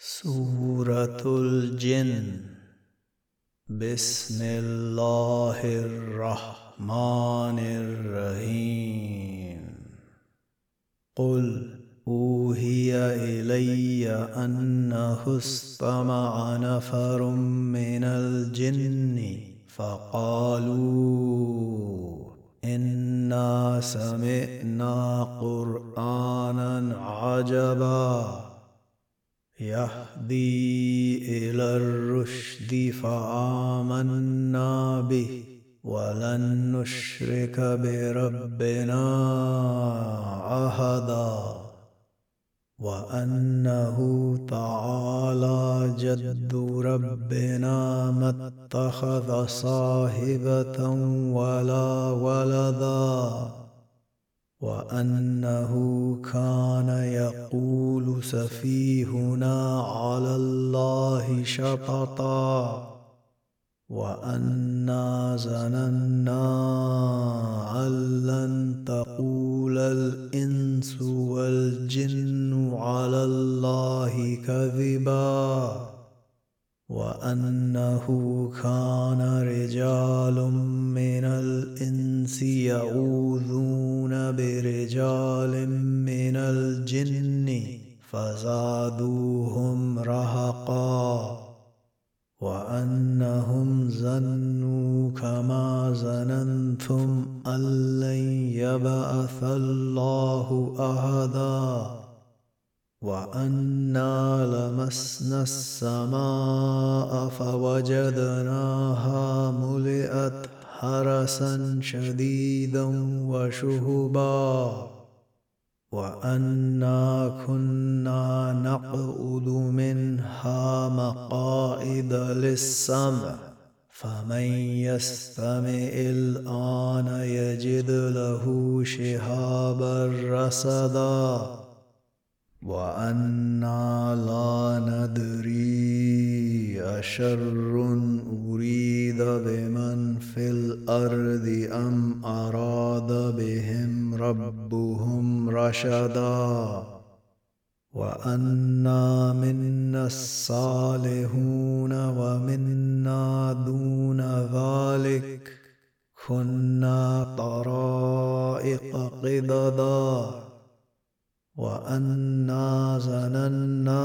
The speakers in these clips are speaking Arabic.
سورة الجن بسم الله الرحمن الرحيم قل أوهي إلي أنه استمع نفر من الجن فقالوا إنا سمعنا قرآنا عجبا يهدي إلى الرشد فآمنا به ولن نشرك بربنا أحدا وأنه تعالى جد ربنا ما اتخذ صاحبة ولا ولدا وأنه كان يقول سفيهنا على الله شططا وأنا ظننا أن لن تقول الإنس والجن على الله كذبا وأنه كان رجال من الإنس يعوذون برجال من الجن فزادوهم رهقا وأنهم ظنوا كما ظننتم أن لن يبعث الله أحدا وأنا لمسنا السماء فوجدناها ملئت حرسا شديدا وشهبا وأنا كنا نقعد منها مقاعد للسمع فمن يستمع الآن يجد له شهابا رصدا وأنا لا ندري أشر أريد بمن الأرض أم أراد بهم ربهم رشدا؟ وأنا منا الصالحون ومنا دون ذلك. كنا طرائق قددا. وأنا ظننا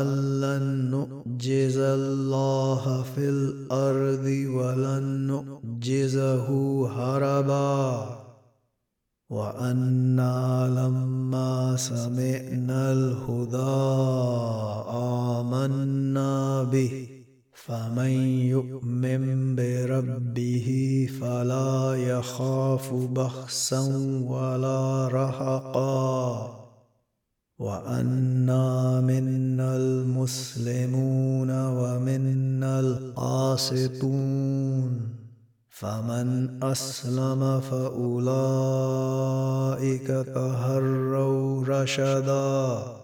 أن لن نعجز الله في الأرض ولن نعجزه هربا وأنا لما سمعنا الهدى آمنا به فمن يؤمن بربه فلا يخاف بخسا ولا رهقا. وأنا منا المسلمون ومنا القاسطون. فمن أسلم فأولئك تهروا رشدا.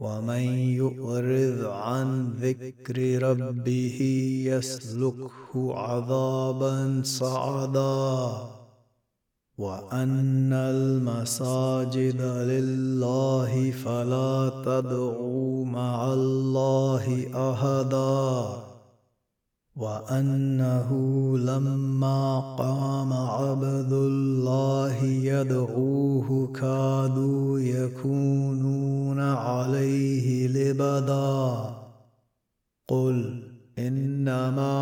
ومن يؤرض عن ذكر ربه يسلكه عذابا صعدا. وأن المساجد لله فلا تدعوا مع الله احدا. وأنه لما قام عبد الله يدعوه كادوا يكونون عليه لبدا. قل إنما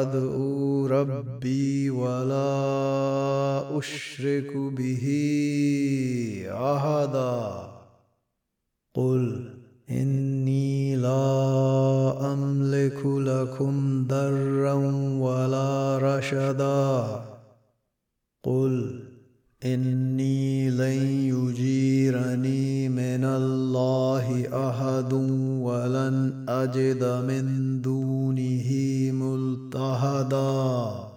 أدعو ربي ولا أشرك به أحدا. قل إني لا أملك لكم ضرا ولا رشدا. اجد من دونه ملتهدا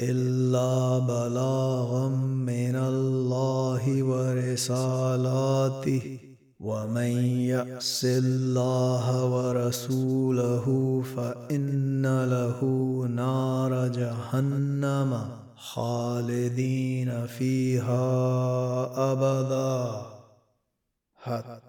إلا بلاغا من الله ورسالاته ومن يأس الله ورسوله فإن له نار جهنم خالدين فيها أبدا. حتى